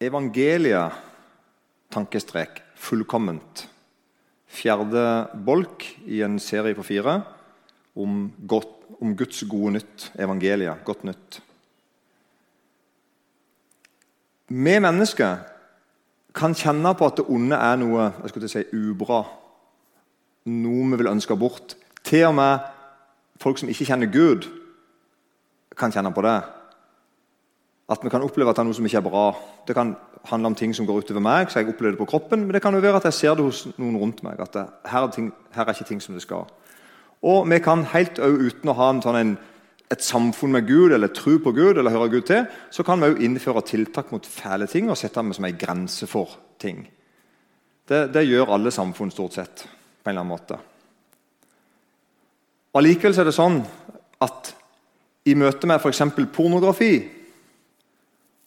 Evangeliet, tankestrek, fullkomment. Fjerde bolk i en serie på fire om, godt, om Guds gode nytt, evangeliet, godt nytt. Vi mennesker kan kjenne på at det onde er noe jeg skulle si, ubra. Noe vi vil ønske bort. Til og med folk som ikke kjenner Gud, kan kjenne på det. At vi kan oppleve at det er noe som ikke er bra. Det kan handle om ting som går utover meg, så jeg opplever det på kroppen. Men det kan jo være at jeg ser det hos noen rundt meg. at det, her, er ting, her, er ikke ting som det skal. Og vi kan helt uten å ha en, sånn en, et samfunn med Gud, eller tro på Gud, eller høre Gud til, så kan vi jo innføre tiltak mot fæle ting og sette dem som en grense for ting. Det, det gjør alle samfunn stort sett, på en eller annen måte. Allikevel er det sånn at i møte med f.eks. pornografi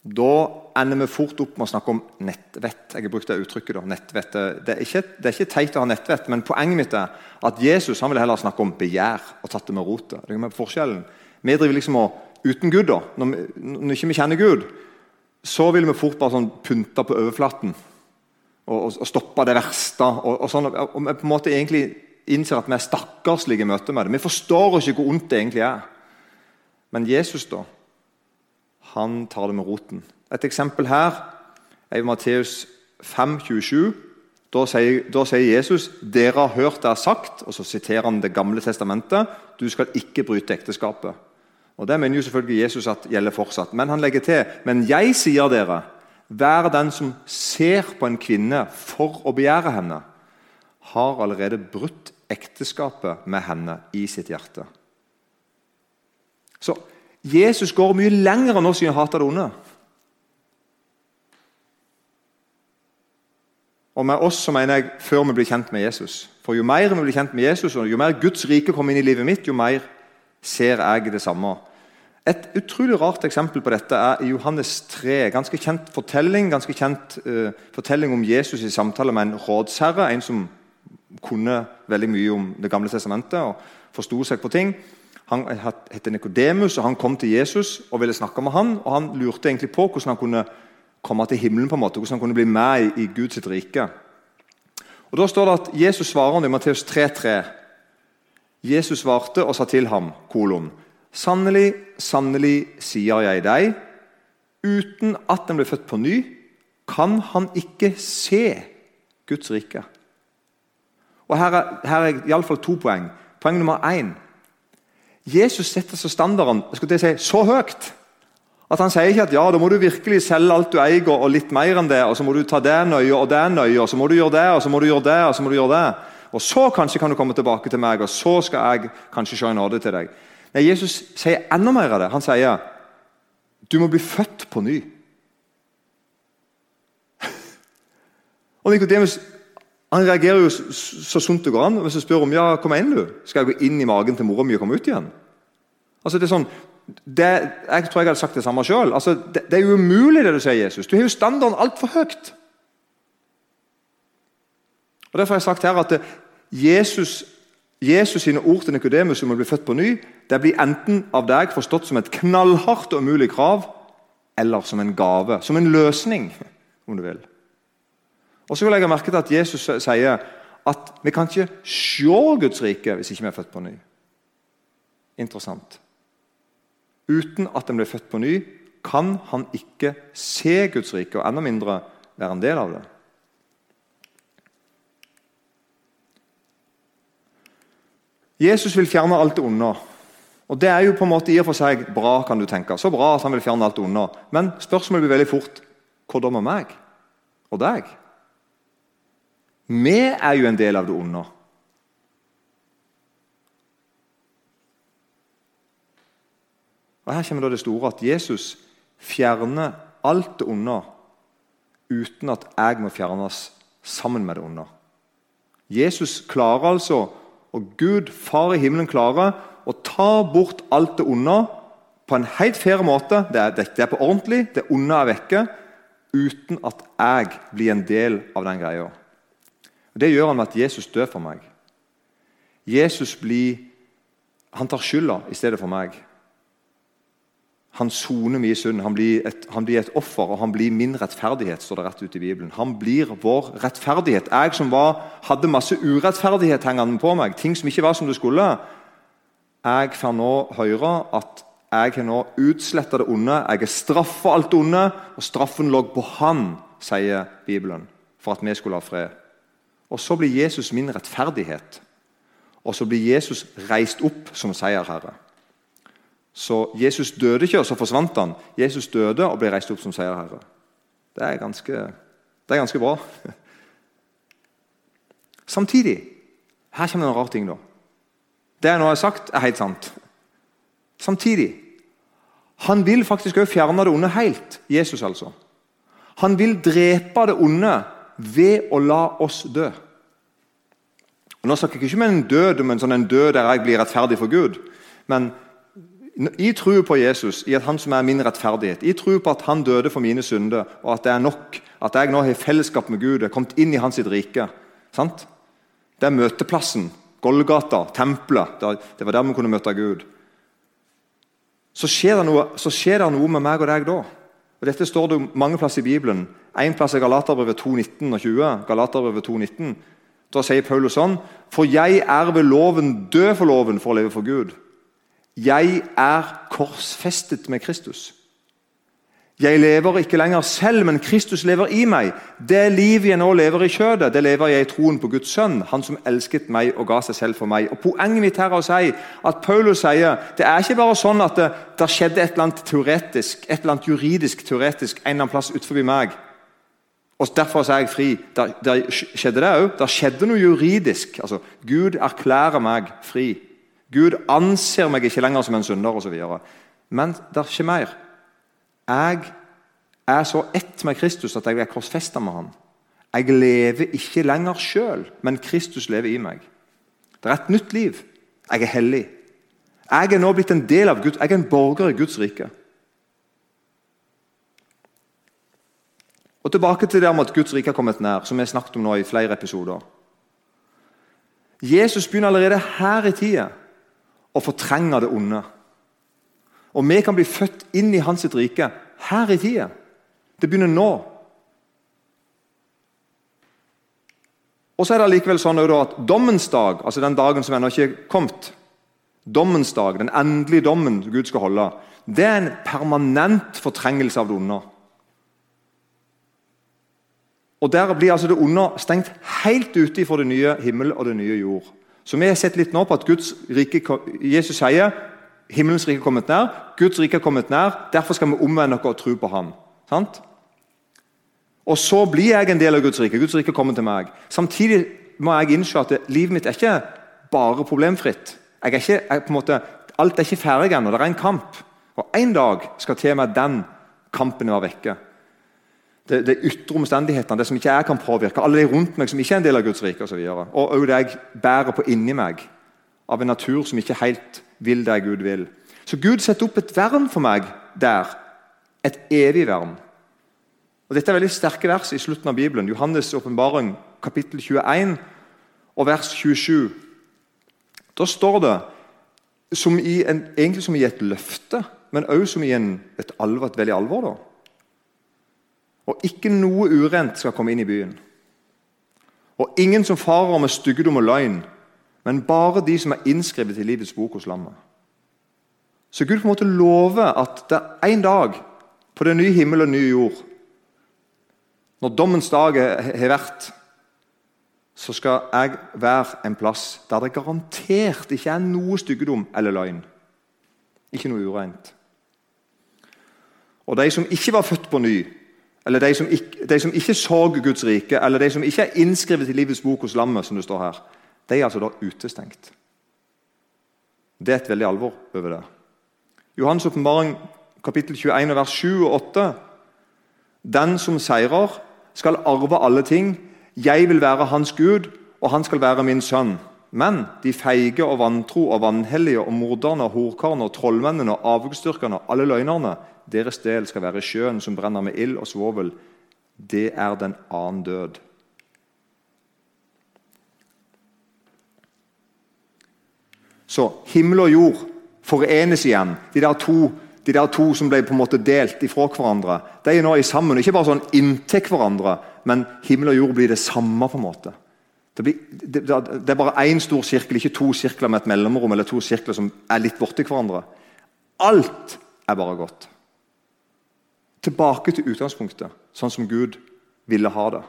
da ender vi fort opp med å snakke om nettvett. Jeg har brukt Det uttrykket da, nettvett. Det er, ikke, det er ikke teit å ha nettvett, men poenget mitt er at Jesus han vil heller snakke om begjær og tatt det med rotet. Det er forskjellen. Vi driver liksom og, Uten Gud, da, når vi, ikke kjenner Gud, så vil vi fort bare sånn pynte på overflaten og, og, og stoppe det verste. Og, og, sånn, og vi på en måte egentlig innser at vi er stakkarslige i møte med det. Vi forstår ikke hvor ondt det egentlig er. Men Jesus, da? Han tar det med roten. Et eksempel her er i Matteus 5, 27. Da sier, da sier, Jesus dere har hørt det er sagt, og så siterer han Det gamle testamentet. Du skal ikke bryte ekteskapet. Og Det mener jo selvfølgelig Jesus at gjelder fortsatt. Men han legger til men jeg sier dere, vær den som ser på en kvinne for å begjære henne, har allerede brutt ekteskapet med henne i sitt hjerte. Så Jesus går mye lenger enn oss i å hate det onde. Og med oss så mener jeg før vi blir kjent med Jesus. For Jo mer vi blir kjent med Jesus, og jo mer Guds rike kommer inn i livet mitt, jo mer ser jeg det samme. Et utrolig rart eksempel på dette er i Johannes 3. Ganske kjent fortelling ganske kjent uh, fortelling om Jesus i samtale med en rådsherre. En som kunne veldig mye om Det gamle testamentet og forsto seg på ting. Han het Nikodemus, og han kom til Jesus og ville snakke med han, og Han lurte egentlig på hvordan han kunne komme til himmelen, på en måte, hvordan han kunne bli med i, Guds rike. Og Da står det at Jesus svarer han i Matteus 3,3. Jesus svarte og sa til ham, kolon, Sannelig, sannelig, sier jeg deg, uten at den ble født på ny, kan han ikke se Guds rike. Og Her er, her er iallfall to poeng. Poeng nummer én Jesus setter så standarden jeg skulle si, så høyt at han sier ikke at ja, da må du virkelig selge alt du eier, og litt mer enn det, og så må du ta det nøye og det nøye, og så må du gjøre det, og så må du gjøre det, og så må du gjøre det. Og så kanskje kan du komme tilbake til meg, og så skal jeg kanskje se en nåde til deg. Nei, Jesus sier enda mer av det. Han sier du må bli født på ny. Og Nikodemus han reagerer jo så sunt det går an. Hvis du spør om ja, kom inn du, skal jeg gå inn i magen til mora mi og komme ut igjen. Altså det er sånn, det, jeg tror jeg hadde sagt det samme sjøl. Altså, det, det, er jo umulig, det du sier, Jesus. Du har jo standarden altfor høyt. Og Derfor har jeg sagt her at Jesus, Jesus sine ord til Nikodemus om å bli født på ny, det blir enten av deg forstått som et knallhardt og umulig krav, eller som en gave. Som en løsning, om du vil. Og så vil jeg merke til at Jesus sier at vi kan ikke se Guds rike hvis ikke vi er født på ny. Interessant. Uten at en blir født på ny, kan han ikke se Guds rike, og enda mindre være en del av det. Jesus vil fjerne alt det onde. Og Det er jo på en måte i og for seg bra, kan du tenke. Så bra at han vil fjerne alt det onde. Men spørsmålet blir veldig fort hva da med meg og deg? Vi er jo en del av det onde. Og Her kommer det store at Jesus fjerner alt det onde uten at jeg må fjernes sammen med det onde. Jesus klarer altså, og Gud, Far i himmelen, klarer å ta bort alt det onde på en helt fair måte. Det er, det er på ordentlig, det onde er vekke, uten at jeg blir en del av den greia. Og Det gjør han med at Jesus dør for meg. Jesus blir, han tar skylda i stedet for meg. Han soner mye synd. Han blir, et, han blir, et, offer, og han blir min rettferdighet. står det rett ut i Bibelen. Han blir vår rettferdighet. Jeg som var, hadde masse urettferdighet hengende på meg, ting som ikke var som det skulle, jeg får nå høre at jeg har nå utsletta det onde. Jeg er straffa alt onde, og straffen lå på han, sier Bibelen, for at vi skulle ha fred. Og Så blir Jesus min rettferdighet. Og så blir Jesus reist opp som seierherre. Så Jesus døde ikke, og så forsvant han. Jesus døde og ble reist opp som seierherre. Det er ganske, det er ganske bra. Samtidig her kommer det en rar ting. da. Det jeg nå har sagt, er helt sant. Samtidig Han vil faktisk også fjerne det onde helt. Jesus, altså. Han vil drepe det onde ved å la oss dø. Og nå snakker jeg ikke om en død om en sånn en død der jeg blir rettferdig for Gud. Men jeg tror på Jesus, i at han som er min rettferdighet. Jeg tror på at han døde for mine synder, og at det er nok. At jeg nå har fellesskap med Gud, er kommet inn i hans rike. Sant? Det er møteplassen. Golgata, tempelet. Det var der vi kunne møte Gud. Så skjer, noe, så skjer det noe med meg og deg da. Og Dette står det mange plasser i Bibelen. En plass er Galaterbrevet 2.19 og 20. Galaterbrevet 2.19. Da sier Paulus sånn For jeg er ved loven død for loven for å leve for Gud. Jeg er korsfestet med Kristus. Jeg lever ikke lenger selv, men Kristus lever i meg. Det livet jeg nå lever i kjødet, det lever jeg i troen på Guds sønn, han som elsket meg og ga seg selv for meg. Og Poenget mitt her er å si at Paulus sier det er ikke bare sånn at det, det skjedde et eller annet teoretisk, et eller annet juridisk teoretisk en eller annen plass utenfor meg. Og Derfor er jeg fri. Der, der skjedde det òg. Det skjedde noe juridisk. Altså, Gud erklærer meg fri. Gud anser meg ikke lenger som en synder osv. Men det er ikke mer. Jeg er så ett med Kristus at jeg er korsfesta med ham. Jeg lever ikke lenger sjøl, men Kristus lever i meg. Det er et nytt liv. Jeg er hellig. Jeg er nå blitt en del av Gud. Jeg er en borger i Guds rike. Og Tilbake til det om at Guds rike har kommet nær, som vi har snakket om nå i flere episoder. Jesus begynner allerede her i tida å fortrenge det onde. Og vi kan bli født inn i hans rike her i tida. Det begynner nå. Og så er det likevel sånn at Dommens dag, altså den dagen som ennå ikke er kommet, dommens dag, den endelige dommen Gud skal holde, det er en permanent fortrengelse av det onde. Og Der blir altså det onde stengt helt ute for det nye himmel og det nye jord. Så vi har sett litt nå på at Guds rike, Jesus sier himmelens rike er kommet nær. Guds rike er kommet nær, Derfor skal vi omvende oss og tro på ham. Sant? Og så blir jeg en del av Guds rike. Guds rike kommer til meg. Samtidig må jeg innse at livet mitt er ikke bare problemfritt. Er ikke, jeg, måte, alt er ikke ferdig ennå. Det er en kamp. Og En dag skal til meg den kampen være vekke det, det ytre omstendighetene, det som ikke jeg kan påvirke, alle de rundt meg som ikke er en del av Guds rike. Og, og, og det jeg bærer på inni meg, av en natur som ikke helt vil det Gud vil. Så Gud setter opp et vern for meg der. Et evig vern. Og Dette er veldig sterke vers i slutten av Bibelen. Johannes' åpenbaring, kapittel 21 og vers 27. Da står det som en, egentlig som i et løfte, men også som i en, et, alvor, et veldig alvor. da. Og ikke noe urent skal komme inn i byen. Og ingen som farer med styggedom og løgn, men bare de som er innskrevet i livets bok hos lammet. Så Gud på en måte lover at det er en dag på den nye himmel og nye jord, når dommens dag har vært, så skal jeg være en plass der det garantert ikke er noe styggedom eller løgn. Ikke noe ureint. Og de som ikke var født på ny, eller de som, ikke, ikke så Guds rike, eller de som ikke er innskrevet i livets bok hos lammet, som det står her, de er altså da utestengt. Det er et veldig alvor over det. Johans åpenbaring kapittel 21 vers 7 og 8. Den som seirer, skal arve alle ting. Jeg vil være hans Gud, og han skal være min sønn. Men de feige og vantro og vanhellige og morderne og horkarene og trollmennene og avgudsdyrkerne alle løgnerne deres del skal være sjøen som brenner med ild og svovel. Det er den annen død. Så himmel og jord forenes igjen. De der to de der to som ble på en måte delt ifra hverandre, de er nå i sammen. Ikke bare sånn inntil hverandre, men himmel og jord blir det samme. på en måte. Det, blir, det, det er bare én stor sirkel, ikke to sirkler med et mellomrom eller to sirkler som er litt borti hverandre. Alt er bare godt. Tilbake til utgangspunktet, sånn som Gud ville ha det.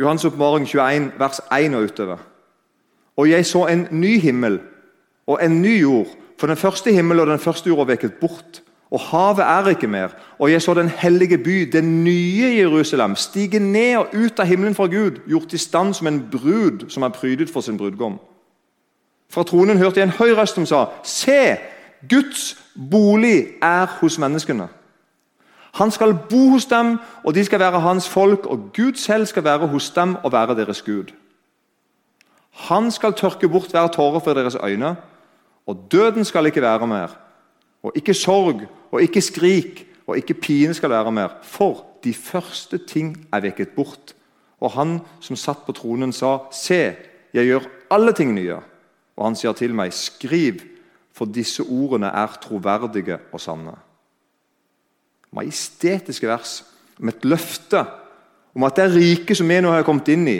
Johans oppmaring 21, vers 1 og utover. Og jeg så en ny himmel og en ny jord, for den første himmel og den første jorda veket bort. Og havet er ikke mer. Og jeg så den hellige by, det nye Jerusalem, stige ned og ut av himmelen fra Gud, gjort i stand som en brud som er prydet for sin brudgom. Fra tronen hørte jeg en høy røst som sa, Se, Guds bolig er hos menneskene. Han skal bo hos dem, og de skal være hans folk, og Gud selv skal være hos dem og være deres Gud. Han skal tørke bort hver tåre fra deres øyne, og døden skal ikke være mer. Og ikke sorg og ikke skrik og ikke pine skal være mer. For de første ting er vekket bort. Og han som satt på tronen, sa, Se, jeg gjør alle ting nye. Og han sier til meg, skriv, for disse ordene er troverdige og sanne. Majestetiske vers med et løfte om at det riket som vi nå har kommet inn i,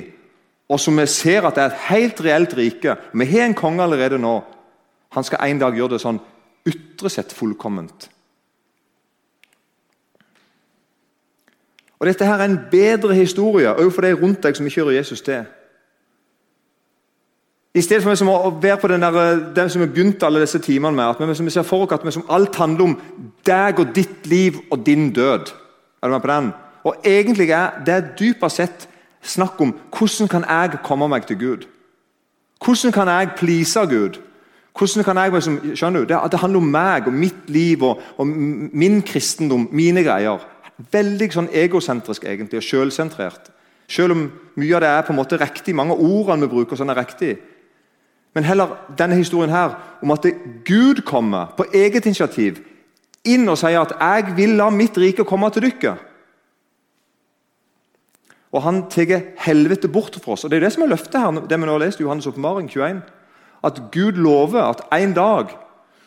og som vi ser at det er et helt reelt rike Vi har en konge allerede nå. Han skal en dag gjøre det sånn ytre sett fullkomment. Og Dette her er en bedre historie òg for de rundt deg som ikke hører Jesus til. I stedet for meg som å være på den, der, den som vi begynte alle disse timene med, at vi, som ser for oss at vi som alt handler om deg og ditt liv og din død. Er du med på den? Og Egentlig er det dypest sett snakk om hvordan kan jeg komme meg til Gud. Hvordan kan jeg please Gud? Hvordan kan jeg, skjønner du, det, handler om meg og mitt liv og, og min kristendom, mine greier. Veldig sånn egosentrisk egentlig, og selvsentrert. Selv om mye av det er på en måte riktig, mange ordene vi bruker, sånn er riktig. Men heller denne historien her om at Gud kommer på eget initiativ inn og sier at 'jeg vil la mitt rike komme til dere'. Og han tar helvete bort fra oss. Og Det er det som er løftet her, det vi nå har lest i Johannes' åpenbaring 21 at Gud lover at en dag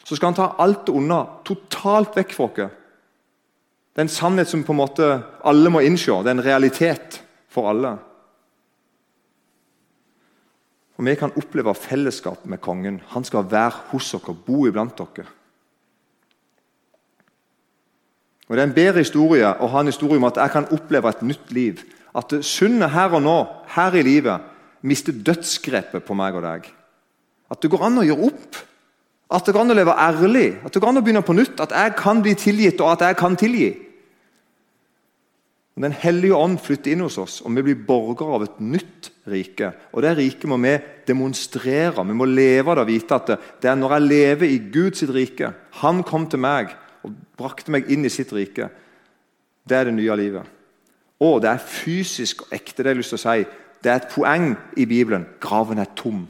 så skal han ta alt det onde totalt vekk fra oss. Det er en sannhet som på en måte alle må innse. Det er en realitet for alle. Og Vi kan oppleve fellesskap med kongen. Han skal være hos dere, bo iblant dere. Og Det er en bedre historie å ha en historie om at jeg kan oppleve et nytt liv. At sunnet her og nå, her i livet, mister dødsgrepet på meg og deg. At det går an å gjøre opp. At det går an å leve ærlig. At det går an å begynne på nytt. At jeg kan bli tilgitt, og at jeg kan tilgi. Den hellige ånd flytter inn hos oss, og vi blir borgere av et nytt rike. Og Det riket må vi demonstrere. Vi må leve det og vite at det, er når jeg lever i Guds rike Han kom til meg og brakte meg inn i sitt rike. Det er det nye livet. Og det er fysisk og ekte. Det jeg har lyst til å si. Det er et poeng i Bibelen. Graven er tom.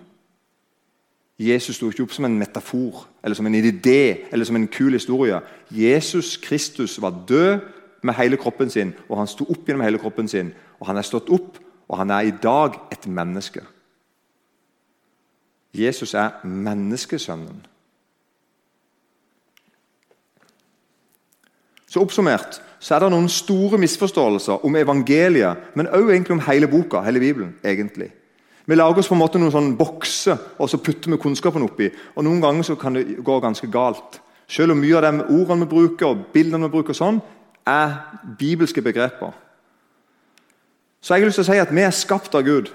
Jesus sto ikke opp som en metafor eller som en idé eller som en kul historie. Jesus Kristus var død med hele kroppen sin, og han sto opp gjennom hele kroppen sin. Og Han er stått opp, og han er i dag et menneske. Jesus er menneskesønnen. Så Oppsummert så er det noen store misforståelser om evangeliet, men også egentlig om hele boka, hele Bibelen. egentlig. Vi lager oss på en måte noen sånn bokser og så putter vi kunnskapen oppi. og Noen ganger så kan det gå ganske galt. Selv om mye av de ordene vi bruker og bildene vi bruker sånn, er bibelske begreper. Så jeg har lyst til å si at vi er skapt av Gud.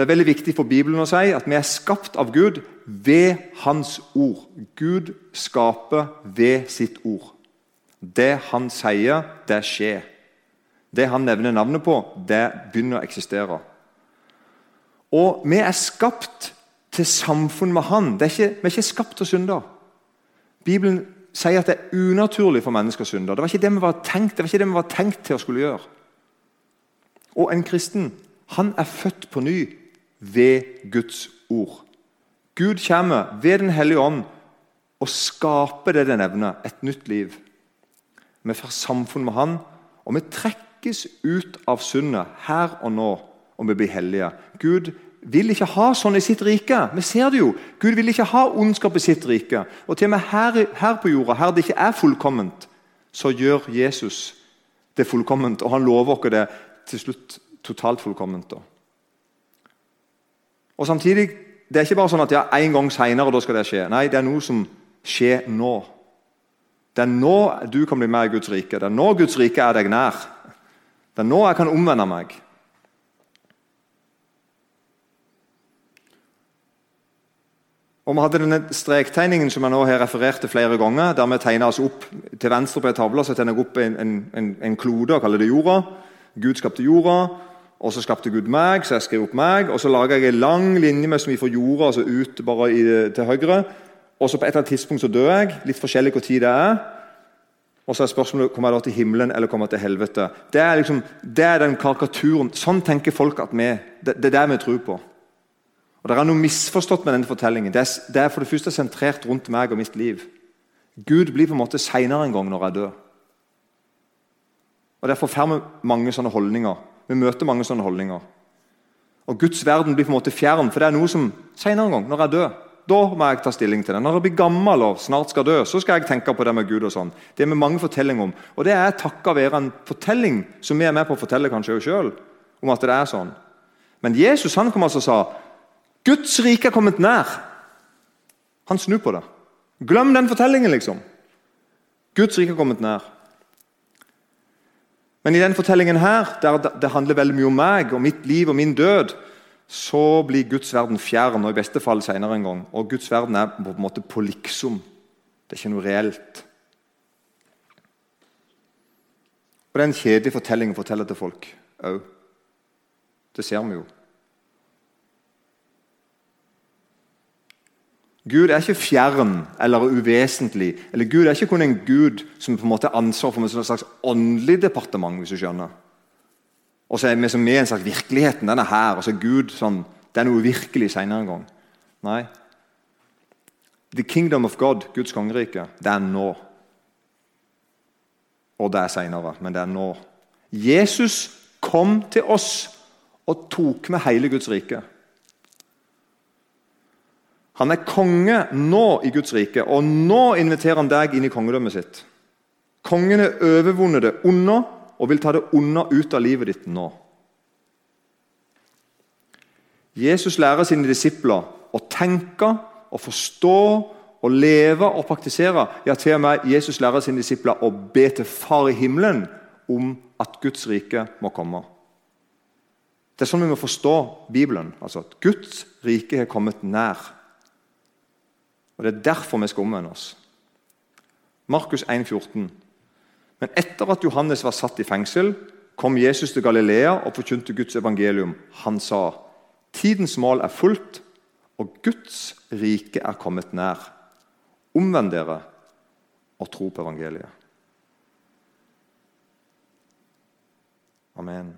Det er veldig viktig for Bibelen å si at vi er skapt av Gud ved Hans ord. Gud skaper ved sitt ord. Det Han sier, det skjer. Det Han nevner navnet på, det begynner å eksistere. Og vi er skapt til samfunn med Han. Ikke, vi er ikke skapt til synder. Bibelen sier at det er unaturlig for mennesker å synde. Det var ikke det vi var tenkt, det var ikke det vi var tenkt til å skulle gjøre. Og en kristen han er født på ny ved Guds ord. Gud kommer ved Den hellige ånd og skaper det den evner, et nytt liv. Vi får samfunn med Han, og vi trekkes ut av syndet her og nå Og vi blir hellige. Gud vil ikke ha sånn i sitt rike. Vi ser det jo. Gud vil ikke ha ondskap i sitt rike. Og til og med her, her på jorda, her det ikke er fullkomment, så gjør Jesus det fullkomment. Og han lover oss det til slutt totalt fullkomment. da. Og samtidig, Det er ikke bare sånn at ja, en gang seinere skal det skje. Nei, det er noe som skjer nå. Det er nå du kan bli med i Guds rike. Det er nå Guds rike er deg nær. Det er nå jeg kan omvende meg. Og Vi hadde denne strektegningen som jeg nå har referert til flere ganger. der vi tegner oss opp Til venstre på en tavle så tegner jeg opp en, en, en, klode og kaller det jorda. Gud skapte jorda, og så skapte Gud meg, så jeg skrev opp meg. og Så lager jeg en lang linje med som vi får jorda altså ut bare i, til høyre. Og så På et eller annet tidspunkt så dør jeg. Litt forskjellig hvor tid det er. Og så er spørsmålet kommer jeg da til himmelen eller kommer jeg til helvete. Det er, liksom, det er den karikaturen. Sånn tenker folk at vi Det, det er det vi tror på. Og Det er noe misforstått med denne fortellingen. Det er, det er for det første sentrert rundt meg og mitt liv. Gud blir på en måte seinere en gang når jeg dør. Og Derfor får vi mange sånne holdninger. Vi møter mange sånne holdninger. Og Guds verden blir på en måte fjern, for det er noe som senere en gang, når jeg dør, da må jeg ta stilling til det. Når jeg blir gammel og snart skal dø, så skal jeg tenke på det med Gud. og sånn. Det er med mange fortellinger om. Og det er takka være en fortelling som vi er med på å fortelle kanskje sjøl, om at det er sånn. Men Jesus han kom altså og sa Guds rike er kommet nær. Han snur på det. Glem den fortellingen, liksom. Guds rike er kommet nær. Men i denne fortellingen her, der det handler veldig mye om meg og mitt liv og min død, så blir Guds verden fjern, og i beste fall senere en gang. Og Guds verden er på en måte på liksom. Det er ikke noe reelt. Og Det er en kjedelig fortelling å fortelle til folk òg. Det ser vi jo. Gud er ikke fjern eller uvesentlig. eller Gud er ikke kun en gud som på en måte har ansvar for et slags åndelig departement. hvis du skjønner. Og så er vi som med en slags virkeligheten. Den er her. og så er Gud sånn, Det er noe uvirkelig senere en gang. Nei. The kingdom of God, Guds kongerike, det er nå. Og det er seinere, men det er nå. Jesus kom til oss og tok med hele Guds rike. Han er konge nå i Guds rike, og nå inviterer han deg inn i kongedømmet sitt. Kongen har overvunnet det onde og vil ta det onde ut av livet ditt nå. Jesus lærer sine disipler å tenke og forstå og leve og praktisere. Ja, til og med Jesus lærer sine disipler å be til Far i himmelen om at Guds rike må komme. Det er sånn vi må forstå Bibelen. altså at Guds rike har kommet nær. Og Det er derfor vi skal omvende oss. Markus 1, 14. Men etter at Johannes var satt i fengsel, kom Jesus til Galilea og forkynte Guds evangelium. Han sa, 'Tidens mål er fullt, og Guds rike er kommet nær.' Omvend dere og tro på evangeliet. Amen.